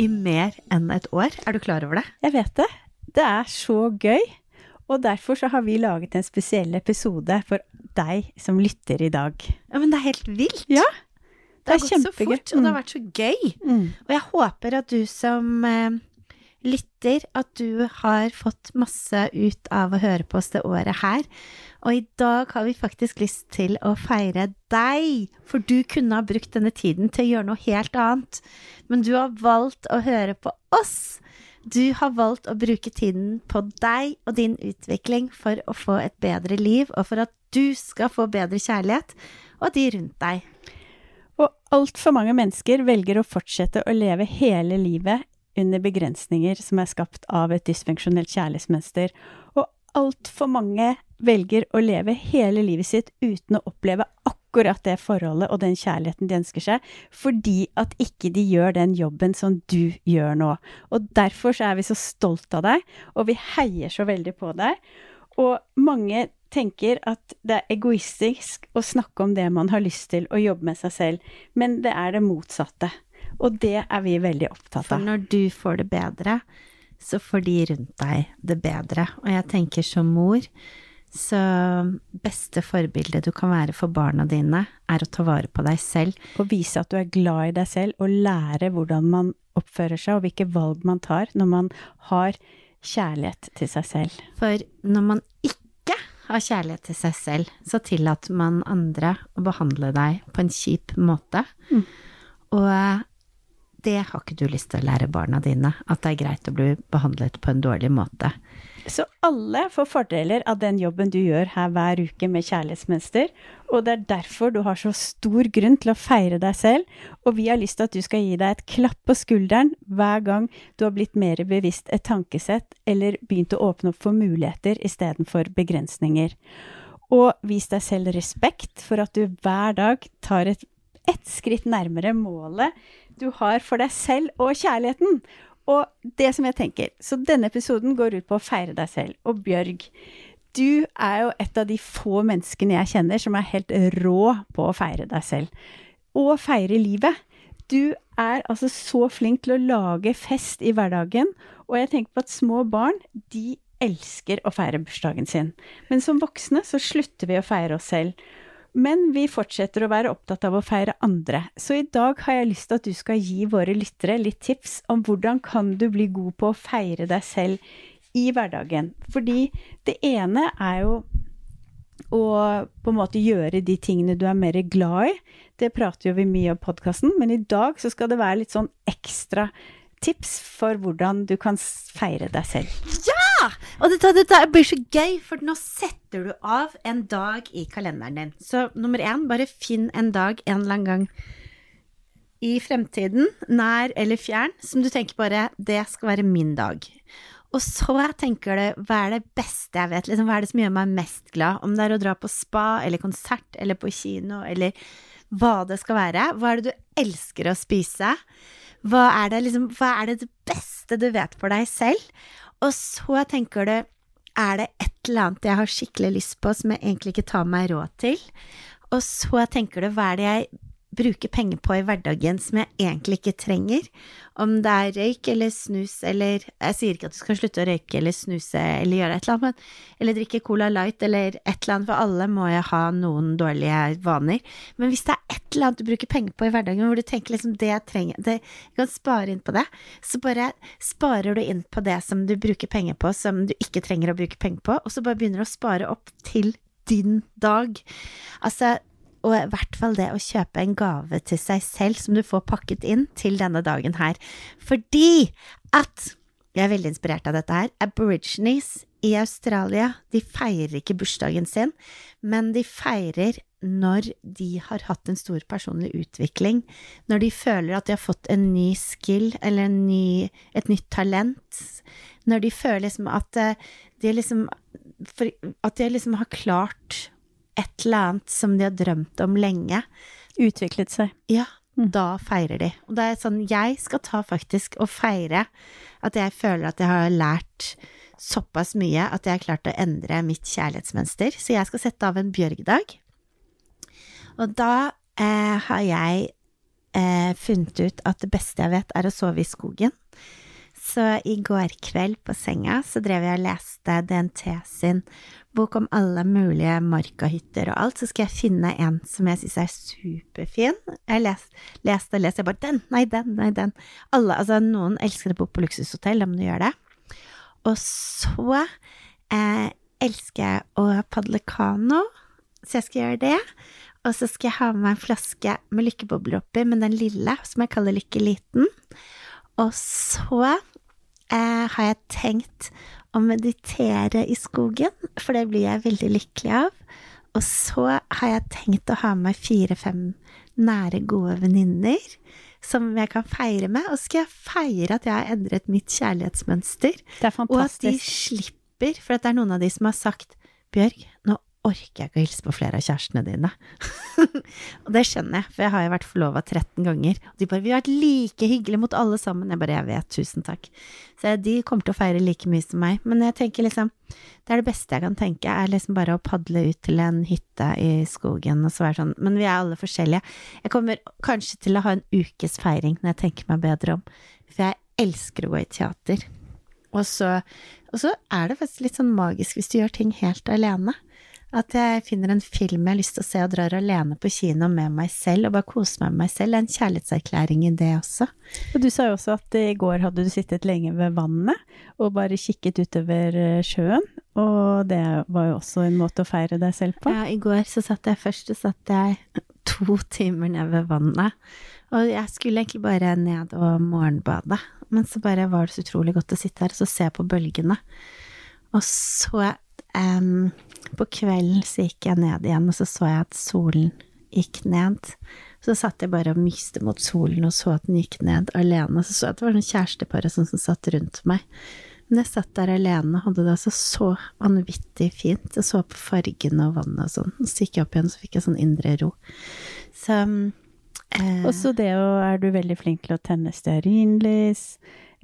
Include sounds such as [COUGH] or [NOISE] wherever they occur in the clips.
i mer enn et år. Er du klar over det? Jeg vet det. Det er så gøy. Og derfor så har vi laget en spesiell episode for deg som lytter i dag. Ja, men det er helt vilt. Ja, det, det er har gått så fort, og det har Mm. vært så gøy. Mm. Og jeg håper at du som eh, lytter, at du har fått masse ut av å høre på oss det året her. Og i dag har vi faktisk lyst til å feire deg, for du kunne ha brukt denne tiden til å gjøre noe helt annet. Men du har valgt å høre på oss. Du har valgt å bruke tiden på deg og din utvikling for å få et bedre liv, og for at du skal få bedre kjærlighet, og de rundt deg. Og altfor mange mennesker velger å fortsette å leve hele livet under begrensninger som er skapt av et dysfunksjonelt kjærlighetsmønster. Og altfor mange velger å leve hele livet sitt uten å oppleve akkurat det forholdet og den kjærligheten de ønsker seg, fordi at ikke de gjør den jobben som du gjør nå. Og derfor så er vi så stolt av deg, og vi heier så veldig på deg. Og mange tenker at det er egoistisk å snakke om det man har lyst til, og jobbe med seg selv, men det er det motsatte. Og det er vi veldig opptatt av. For når du får det bedre, så får de rundt deg det bedre. Og jeg tenker som mor, så beste forbilde du kan være for barna dine, er å ta vare på deg selv. Å vise at du er glad i deg selv, og lære hvordan man oppfører seg, og hvilke valg man tar når man har kjærlighet til seg selv. For når man ikke har kjærlighet til seg selv, så tillater man andre å behandle deg på en kjip måte. Mm. Og det har ikke du lyst til å lære barna dine, at det er greit å bli behandlet på en dårlig måte. Så alle får fordeler av den jobben du gjør her hver uke med kjærlighetsmønster, og det er derfor du har så stor grunn til å feire deg selv, og vi har lyst til at du skal gi deg et klapp på skulderen hver gang du har blitt mer bevisst et tankesett, eller begynt å åpne opp for muligheter istedenfor begrensninger. Og vis deg selv respekt for at du hver dag tar et, ett skritt nærmere målet du har for deg selv og kjærligheten. Og det som jeg tenker, så denne episoden går ut på å feire deg selv. Og Bjørg, du er jo et av de få menneskene jeg kjenner som er helt rå på å feire deg selv. Og feire livet. Du er altså så flink til å lage fest i hverdagen, og jeg tenker på at små barn, de elsker å feire bursdagen sin. Men som voksne så slutter vi å feire oss selv. Men vi fortsetter å være opptatt av å feire andre. Så i dag har jeg lyst til at du skal gi våre lyttere litt tips om hvordan kan du bli god på å feire deg selv i hverdagen. Fordi det ene er jo å på en måte gjøre de tingene du er mer glad i. Det prater jo vi mye om i podkasten, men i dag så skal det være litt sånn ekstra tips for hvordan du kan feire deg selv. Og dette, dette blir så gøy, for nå setter du av en dag i kalenderen din. Så nummer én, bare finn en dag en eller annen gang i fremtiden, nær eller fjern, som du tenker bare det skal være min dag. Og så tenker du hva er det beste jeg vet, liksom, hva er det som gjør meg mest glad? Om det er å dra på spa eller konsert eller på kino eller hva det skal være. Hva er det du elsker å spise? Hva er det, liksom, hva er det, det beste du vet for deg selv? Og så tenker du, er det et eller annet jeg har skikkelig lyst på som jeg egentlig ikke tar meg råd til? Og så tenker du, hva er det jeg bruker penger på i hverdagen som jeg egentlig ikke trenger? Om det er røyk eller snus eller Jeg sier ikke at du skal slutte å røyke eller snuse eller gjøre et eller annet, men, eller drikke Cola Light eller et eller annet, for alle må jo ha noen dårlige vaner. Men hvis det er et eller annet du bruker penger på i hverdagen hvor du tenker liksom det jeg trenger, det, jeg kan spare inn på det, så bare sparer du inn på det som du bruker penger på som du ikke trenger å bruke penger på, og så bare begynner du å spare opp til din dag. Altså, og i hvert fall det å kjøpe en gave til seg selv som du får pakket inn til denne dagen her. Fordi at jeg er veldig inspirert av dette her. Aborigines i Australia, de feirer ikke bursdagen sin, men de feirer når de har hatt en stor personlig utvikling, når de føler at de har fått en ny skill eller ny, et nytt talent, når de føler liksom at eh, de liksom At de liksom har klart et eller annet som de har drømt om lenge. Utviklet seg. Ja, da feirer de. Og det er sånn, jeg skal ta faktisk og feire at jeg føler at jeg har lært såpass mye at jeg har klart å endre mitt kjærlighetsmønster. Så jeg skal sette av en bjørgdag. Og da eh, har jeg eh, funnet ut at det beste jeg vet, er å sove i skogen. Så i går kveld på senga så drev jeg og leste DNT sin bok om alle mulige markahytter og alt, så skal jeg finne en som jeg syns er superfin. Jeg leste, og leste, jeg bare den, nei, den, nei, den. Alle, altså noen elsker å bo på luksushotell, da må du gjøre det. Og så eh, elsker jeg å padle kano, så jeg skal gjøre det. Og så skal jeg ha med meg en flaske med lykkebobler oppi, men den lille, som jeg kaller Lykke liten. Og så eh, har jeg tenkt å meditere i skogen, for det blir jeg veldig lykkelig av. Og så har jeg tenkt å ha med fire-fem nære, gode venninner som jeg kan feire med. Og så skal jeg feire at jeg har endret mitt kjærlighetsmønster. Det er Og at de slipper, for at det er noen av de som har sagt Bjørg, nå orker jeg ikke å hilse på flere av kjærestene dine. [LAUGHS] og det skjønner jeg, for jeg har jo vært forlova 13 ganger. Og de bare 'Vi har vært like hyggelige mot alle sammen'. Jeg bare 'Jeg vet, tusen takk'. Så de kommer til å feire like mye som meg. Men jeg tenker liksom Det er det beste jeg kan tenke, er liksom bare å padle ut til en hytte i skogen og så være sånn Men vi er alle forskjellige. Jeg kommer kanskje til å ha en ukes feiring når jeg tenker meg bedre om. For jeg elsker å gå i teater. Og så, og så er det faktisk litt sånn magisk hvis du gjør ting helt alene. At jeg finner en film jeg har lyst til å se og drar alene på kino med meg selv og bare koser meg med meg selv. Det er en kjærlighetserklæring i det også. Og du sa jo også at i går hadde du sittet lenge ved vannet og bare kikket utover eh, sjøen, og det var jo også en måte å feire deg selv på. Ja, i går så satt jeg først, så satt jeg to timer ned ved vannet. Og jeg skulle egentlig bare ned og morgenbade, men så bare var det så utrolig godt å sitte her og se på bølgene. Og så em, på kvelden så gikk jeg ned igjen, og så så jeg at solen gikk ned. Så satt jeg bare og myste mot solen og så at den gikk ned alene. Og så så jeg at det var noen kjærestepar som satt rundt meg. Men jeg satt der alene og hadde det altså så vanvittig fint. Jeg så på fargene og vannet og sånn. Så gikk jeg opp igjen, så fikk jeg sånn indre ro. Så eh, Og så det å er du veldig flink til å tenne stearinlys,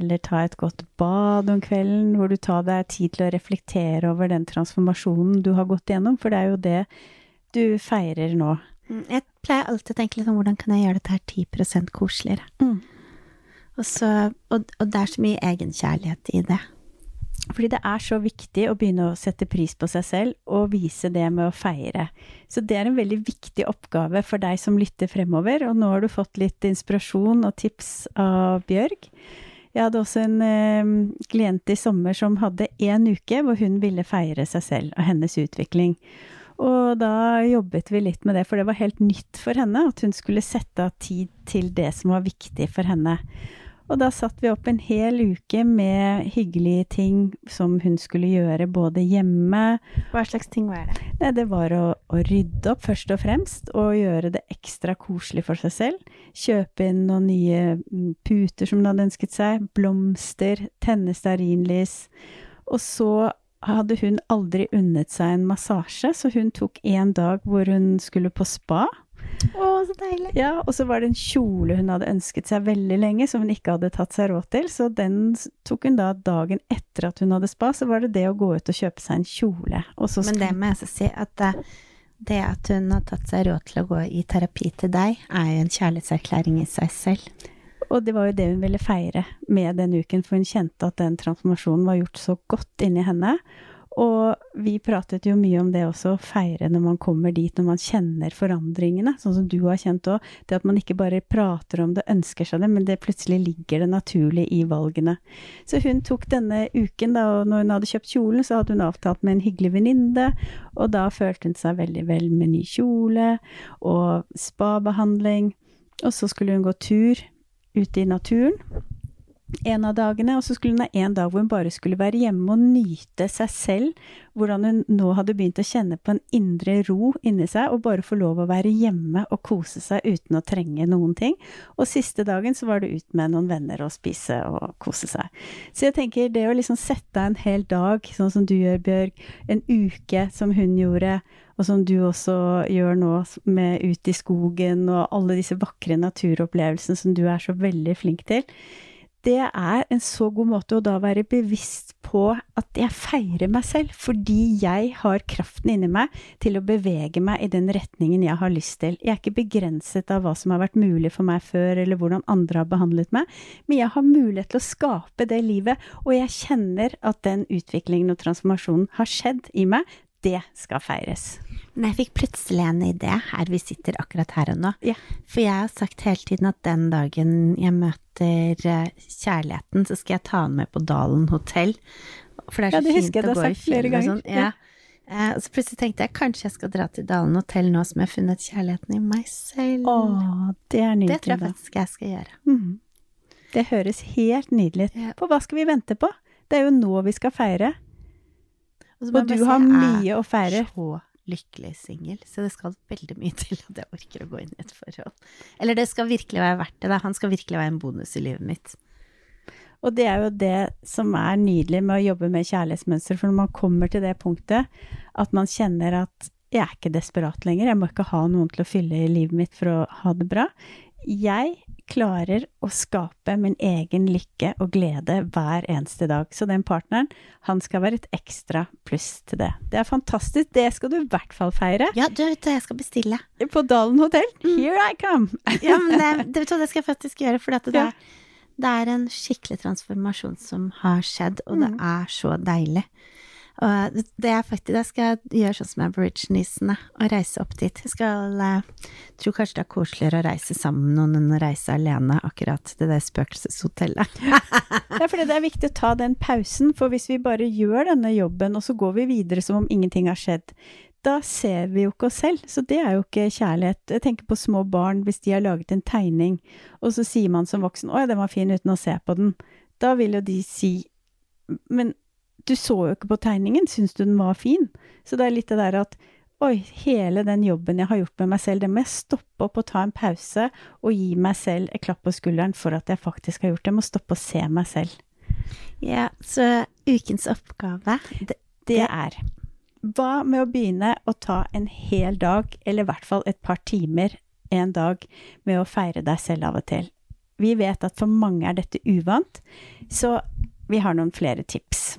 eller ta et godt bad om kvelden, hvor du tar deg tid til å reflektere over den transformasjonen du har gått gjennom, for det er jo det du feirer nå. Mm, Jeg pleier alltid å tenke litt om hvordan kan jeg gjøre dette her 10 koseligere? Mm. Og, så, og, og det er så mye egenkjærlighet i det. Fordi det er så viktig å begynne å sette pris på seg selv og vise det med å feire. Så det er en veldig viktig oppgave for deg som lytter fremover, og nå har du fått litt inspirasjon og tips av Bjørg. Jeg hadde også en eh, klient i sommer som hadde én uke hvor hun ville feire seg selv og hennes utvikling. Og da jobbet vi litt med det, for det var helt nytt for henne at hun skulle sette av tid til det som var viktig for henne. Og da satt vi opp en hel uke med hyggelige ting som hun skulle gjøre både hjemme Hva slags ting var det? Nei, det var å, å rydde opp først og fremst, og gjøre det ekstra koselig for seg selv. Kjøpe inn noen nye mm, puter som hun hadde ønsket seg, blomster, tenne stearinlys. Og så hadde hun aldri unnet seg en massasje, så hun tok en dag hvor hun skulle på spa. Å, så deilig. Ja, og så var det en kjole hun hadde ønsket seg veldig lenge, som hun ikke hadde tatt seg råd til, så den tok hun da dagen etter at hun hadde spa, så var det det å gå ut og kjøpe seg en kjole. Men det må jeg si, at det, det at hun har tatt seg råd til å gå i terapi til deg, er jo en kjærlighetserklæring i seg selv. Og det var jo det hun ville feire med den uken, for hun kjente at den transformasjonen var gjort så godt inni henne. Og vi pratet jo mye om det også, å feire når man kommer dit, når man kjenner forandringene, sånn som du har kjent òg. Det at man ikke bare prater om det, ønsker seg det, men det plutselig ligger det naturlig i valgene. Så hun tok denne uken, da, og når hun hadde kjøpt kjolen, så hadde hun avtalt med en hyggelig venninne, og da følte hun seg veldig vel med ny kjole og spabehandling. Og så skulle hun gå tur ute i naturen. En av dagene, og så skulle hun ha en dag hvor hun bare skulle være hjemme og nyte seg selv. Hvordan hun nå hadde begynt å kjenne på en indre ro inni seg, og bare få lov å være hjemme og kose seg uten å trenge noen ting. Og siste dagen så var det ut med noen venner og spise og kose seg. Så jeg tenker det å liksom sette av en hel dag, sånn som du gjør, Bjørg, en uke som hun gjorde, og som du også gjør nå med ut i skogen og alle disse vakre naturopplevelsene som du er så veldig flink til det er en så god måte å da være bevisst på at jeg feirer meg selv, fordi jeg har kraften inni meg til å bevege meg i den retningen jeg har lyst til. Jeg er ikke begrenset av hva som har vært mulig for meg før, eller hvordan andre har behandlet meg, men jeg har mulighet til å skape det livet, og jeg kjenner at den utviklingen og transformasjonen har skjedd i meg. Det skal feires. Men jeg fikk plutselig en idé her vi sitter akkurat her og nå. Ja. For jeg har sagt hele tiden at den dagen jeg møter eh, kjærligheten, så skal jeg ta han med på Dalen hotell. For det er så Ja, det fint jeg å gå i film. og sånn. Ja. Eh, Og så plutselig tenkte jeg kanskje jeg skal dra til Dalen hotell nå som jeg har funnet kjærligheten i meg selv. Å, det er nydelig. det tror jeg faktisk jeg skal gjøre. Mm. Det høres helt nydelig ut. Ja. For hva skal vi vente på? Det er jo nå vi skal feire. Og, Og du har mye å feire. så lykkelig singel, så det skal veldig mye til at jeg orker å gå inn i et forhold. Eller det skal virkelig være verdt det, da. Han skal virkelig være en bonus i livet mitt. Og det er jo det som er nydelig med å jobbe med kjærlighetsmønster, for når man kommer til det punktet at man kjenner at jeg er ikke desperat lenger, jeg må ikke ha noen til å fylle i livet mitt for å ha det bra. Jeg klarer å skape min egen lykke og glede hver eneste dag. Så den partneren, han skal være et ekstra pluss til det. Det er fantastisk. Det skal du i hvert fall feire. Ja, du vet hva jeg skal bestille. På Dalen hotell. Here I come! [LAUGHS] Ja, men det, det, vet du hva, det skal jeg faktisk gjøre, for det, er, det er en skikkelig transformasjon som har skjedd, og det er så deilig. Og det, det er faktisk, jeg skal gjøre sånn som aborigines og reise opp dit. Jeg skal, jeg tror kanskje det er koseligere å reise sammen med noen enn å reise alene akkurat til det spøkelseshotellet. [LAUGHS] Ja, for det er viktig å ta den pausen, for hvis vi bare gjør denne jobben, og så går vi videre som om ingenting har skjedd, da ser vi jo ikke oss selv, så det er jo ikke kjærlighet. Jeg tenker på små barn, hvis de har laget en tegning, og så sier man som voksen 'Å ja, den var fin', uten å se på den. Da vil jo de si 'Men du så jo ikke på tegningen, syns du den var fin?' Så det er litt det der at Oi, hele den jobben jeg har gjort med meg selv, den må jeg stoppe opp og ta en pause og gi meg selv et klapp på skulderen for at jeg faktisk har gjort det. Jeg må stoppe å se meg selv. Ja, så ukens oppgave det, det er Hva med å begynne å ta en hel dag, eller i hvert fall et par timer en dag, med å feire deg selv av og til? Vi vet at for mange er dette uvant, så vi har noen flere tips.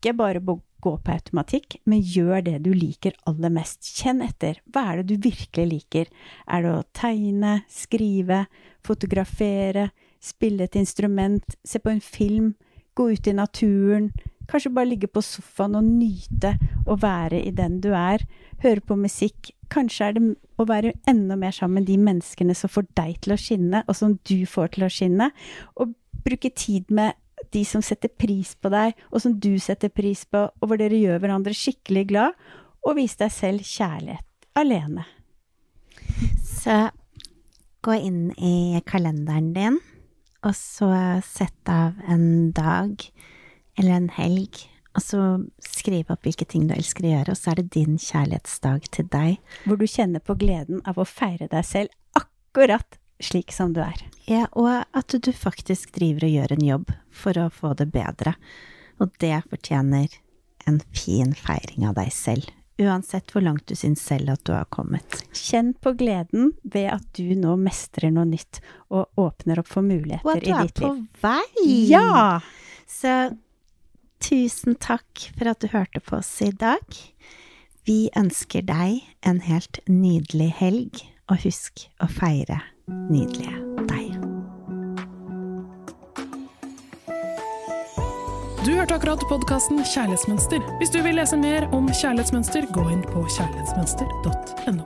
Ikke bare gå på automatikk, men gjør det du liker aller mest. Kjenn etter. Hva er det du virkelig liker? Er det å tegne, skrive, fotografere, spille et instrument, se på en film, gå ut i naturen, kanskje bare ligge på sofaen og nyte å være i den du er, høre på musikk. Kanskje er det å være enda mer sammen med de menneskene som får deg til å skinne, og som du får til å skinne, og bruke tid med de som setter pris på deg, og som du setter pris på, og hvor dere gjør hverandre skikkelig glad, og vis deg selv kjærlighet alene. Så gå inn i kalenderen din, og så sett av en dag eller en helg, og så skriv opp hvilke ting du elsker å gjøre, og så er det din kjærlighetsdag til deg. Hvor du kjenner på gleden av å feire deg selv akkurat slik som du er. Ja, og at du faktisk driver og gjør en jobb for å få det bedre. Og det fortjener en fin feiring av deg selv. Uansett hvor langt du syns selv at du har kommet. Kjenn på gleden ved at du nå mestrer noe nytt, og åpner opp for muligheter i ditt liv. Og at du er på vei! Ja! Så tusen takk for at du hørte på oss i dag. Vi ønsker deg en helt nydelig helg, og husk å feire nydelige deg. Du hørte akkurat podkasten Kjærlighetsmønster. Hvis du vil lese mer om kjærlighetsmønster, gå inn på kjærlighetsmønster.no.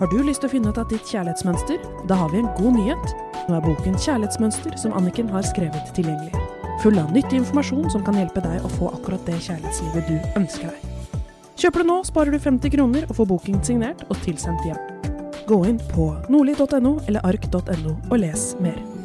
Har du lyst til å finne ut av ditt kjærlighetsmønster? Da har vi en god nyhet. Nå er boken Kjærlighetsmønster som Anniken har skrevet tilgjengelig. Full av nyttig informasjon som kan hjelpe deg å få akkurat det kjærlighetslivet du ønsker deg. Kjøper du nå, sparer du 50 kroner og får boken signert og tilsendt hjem. Gå inn på nordli.no eller ark.no og les mer.